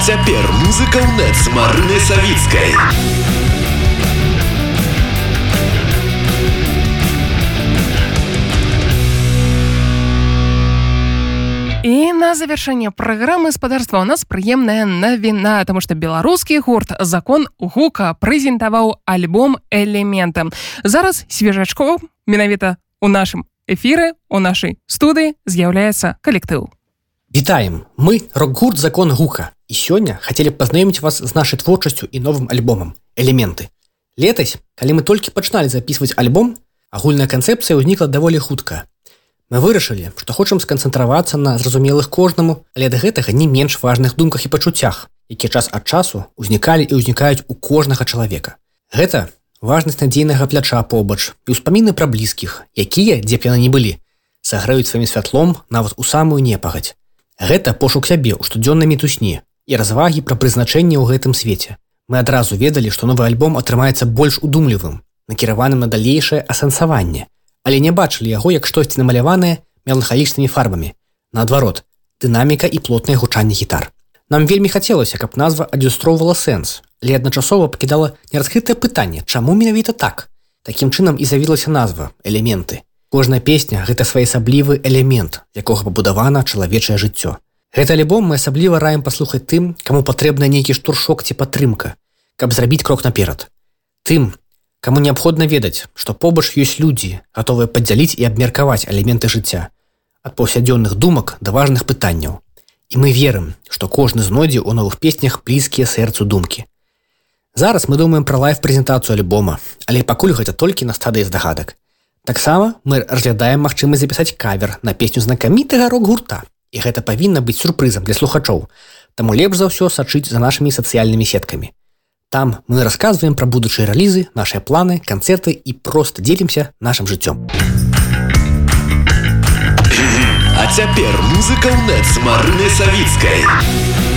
цяпер музыка ў нет з марынай савіцкай. І на завяршэнне праграмы спадарства у нас прыемная навіна, таму што беларускі гурт закон гука прэзентаваў альбом элементам. Зараз свежачкоў менавіта у нашым эфіры у нашай студыі з'яўляецца калектыў. Вітаем мы рок-гурт закон гука і сёння хацелі пазнаёміць вас з нашай творчасцю і новым альбомам элементы. Летась, калі мы толькі пачыналі записываць альбом, агульная канцэпцыя ўзнікла даволі хутка Мы вырашылі, што хочам сканцэнтравацца на зразумелых кожнаму, але ад гэтага не менш важных думках і пачуццях, якія час ад часу ўзнікалі і ўзнікаюць у кожнага чалавека. Гэта важнасць надзейнага пляча побач і ўспаміны пра блізкіх, якія, дзе б яны не былі, саграюць сваім святлом нават у самую непагаць. Гэта пошук сябе ў штодзённай мітусні і развагі пра прызначэнне ў гэтым свеце. Мы адразу ведалі, што новы альбом атрымаецца больш удумлівым, накіраваным на далейшае асэнсаванне, але не бачылі яго як штосьці намаляванае меланхалічнымі фарбамі. Наадварот, дынаміка і плотнае гучанне гітар. Нам вельмі хацелася, каб назва адлюстроўвала сэнс, але адначасова пакідала нераскрытае пытанне, чаму менавіта так. Такім чынам і завілася назва элементы. Кожная песня гэта своеасаблівы элемент, якога пабудавана чалавечае жыццё. Гэта альбом мы асабліва раем паслухаць тым, каму патрэбна нейкі штуршок ці падтрымка, каб зрабіць крок наперад. Тым, Каму неабходна ведаць, што побач ёсць людзі, гатовыя падзяліць і абмеркаваць элементы жыцця ад паўсядзённых думак да важных пытанняў. І мы верым, што кожны знойдзе ў новых песнях блізкія сэрцу думкі. Зараз мы думаем пра лайф-прэзентацыю альбома, але пакуль гэта толькі на стадыі здагадак. Таксама мы разглядаем магчымасць запісаць кавер на песню знакамітага рок-гурта. І гэта павінна быць сюрпрызам для слухачоў. Таму лепш за ўсё сачыць за нашымі сацыяльнымі сеткамі. Там мы рассказываем про будущие релизы, наши планы, концерты и просто делимся нашим жыццём. А цяпер музыка ў нет з марынай савіцкай.